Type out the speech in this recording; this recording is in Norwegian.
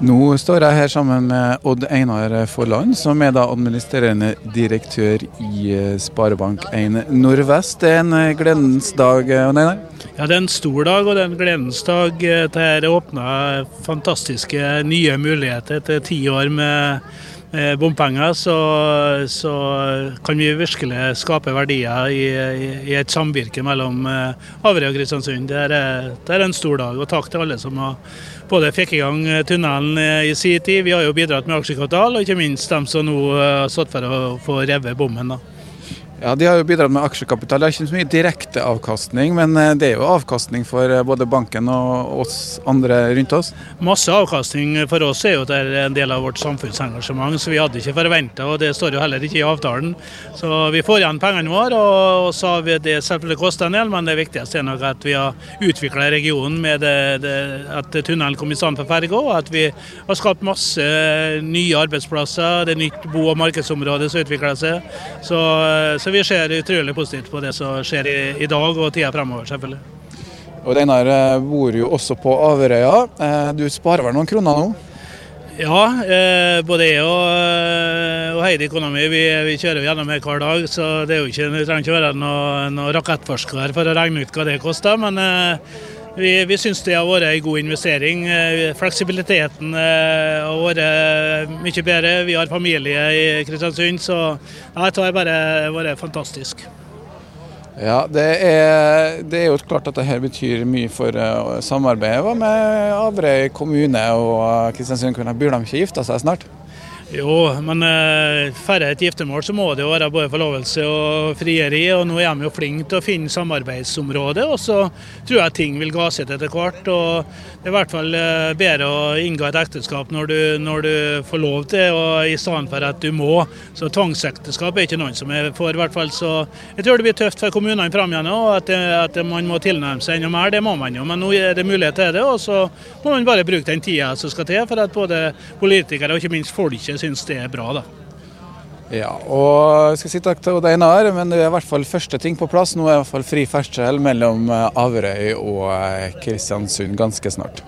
Nå står jeg her sammen med Odd Einar Forland, som er da administrerende direktør i eh, Sparebank1 Nordvest. Det er en eh, gledens dag, eh, Odd Einar? Ja, det er en stor dag og det er en gledens dag. Dette åpner fantastiske nye muligheter etter ti år med bompenger. Så, så, kan vi virkelig skape verdier i, i et samvirke mellom Averøy og Kristiansund. Det er, det er en stor dag. Og takk til alle som har både fikk i gang eh, tunnelen eh, i sin tid. Vi har jo bidratt med aksjekapital, og ikke minst dem som nå eh, har stått for å få revet bommen. da. Ja, De har jo bidratt med aksjekapital. Det er ikke så mye direkte avkastning, men eh, det er jo avkastning for eh, både banken og oss andre rundt oss? Masse avkastning for oss er jo det er en del av vårt samfunnsengasjement, så vi hadde ikke forventa, og det står jo heller ikke i avtalen. Så vi får igjen pengene våre, og så har vi det selvfølgelig kosta en del, men det viktigste er nok at vi har utvikla regionen med det, det, at tunnelen kom i stand for ferge, og at vi har skapt masse nye arbeidsplasser. Det er nytt bo- og markedsområde som utvikler seg. Så, så vi ser utrolig positivt på det som skjer i, i dag og tida fremover, selvfølgelig. Og Einar eh, bor jo også på Averøya. Eh, du sparer vel noen kroner nå? Ja, eh, både jeg og, eh, og Heidi Economy vi, vi, kjører gjennom her hver dag. Så det er jo ikke, vi trenger ikke være noen noe rakettforsker for å regne ut hva det koster. Men eh, vi, vi syns det har vært en god investering. Fleksibiliteten har vært mye bedre. Vi har familie i Kristiansund, så det har bare vært fantastisk. Ja, det er, det er, jo klart at dette betyr mye for samarbeidet. Med Averøy kommune og Kristiansund kommune? Burde de ikke gifte seg snart? Jo, men uh, færre et giftermål så må det jo være både forlovelse og frieri. og Nå er de jo flinke til å finne samarbeidsområder, og så tror jeg ting vil ga seg etter hvert. og Det er i hvert fall uh, bedre å inngå et ekteskap når du, når du får lov til, og i stedet for at du må. Så Tvangsekteskap er ikke noen som er for, i hvert fall. Så jeg tror det blir tøft for kommunene fram igjen og at, at man må tilnærme seg enda mer. Det må man jo, men nå er det mulighet til det. Og så må man bare bruke den tida som skal til for at både politikere og ikke minst folket syns det er bra. da. Ja, og jeg skal si takk til Odd Einar, men det er i hvert fall første ting på plass. Nå er i hvert fall fri ferdsel mellom Averøy og Kristiansund ganske snart.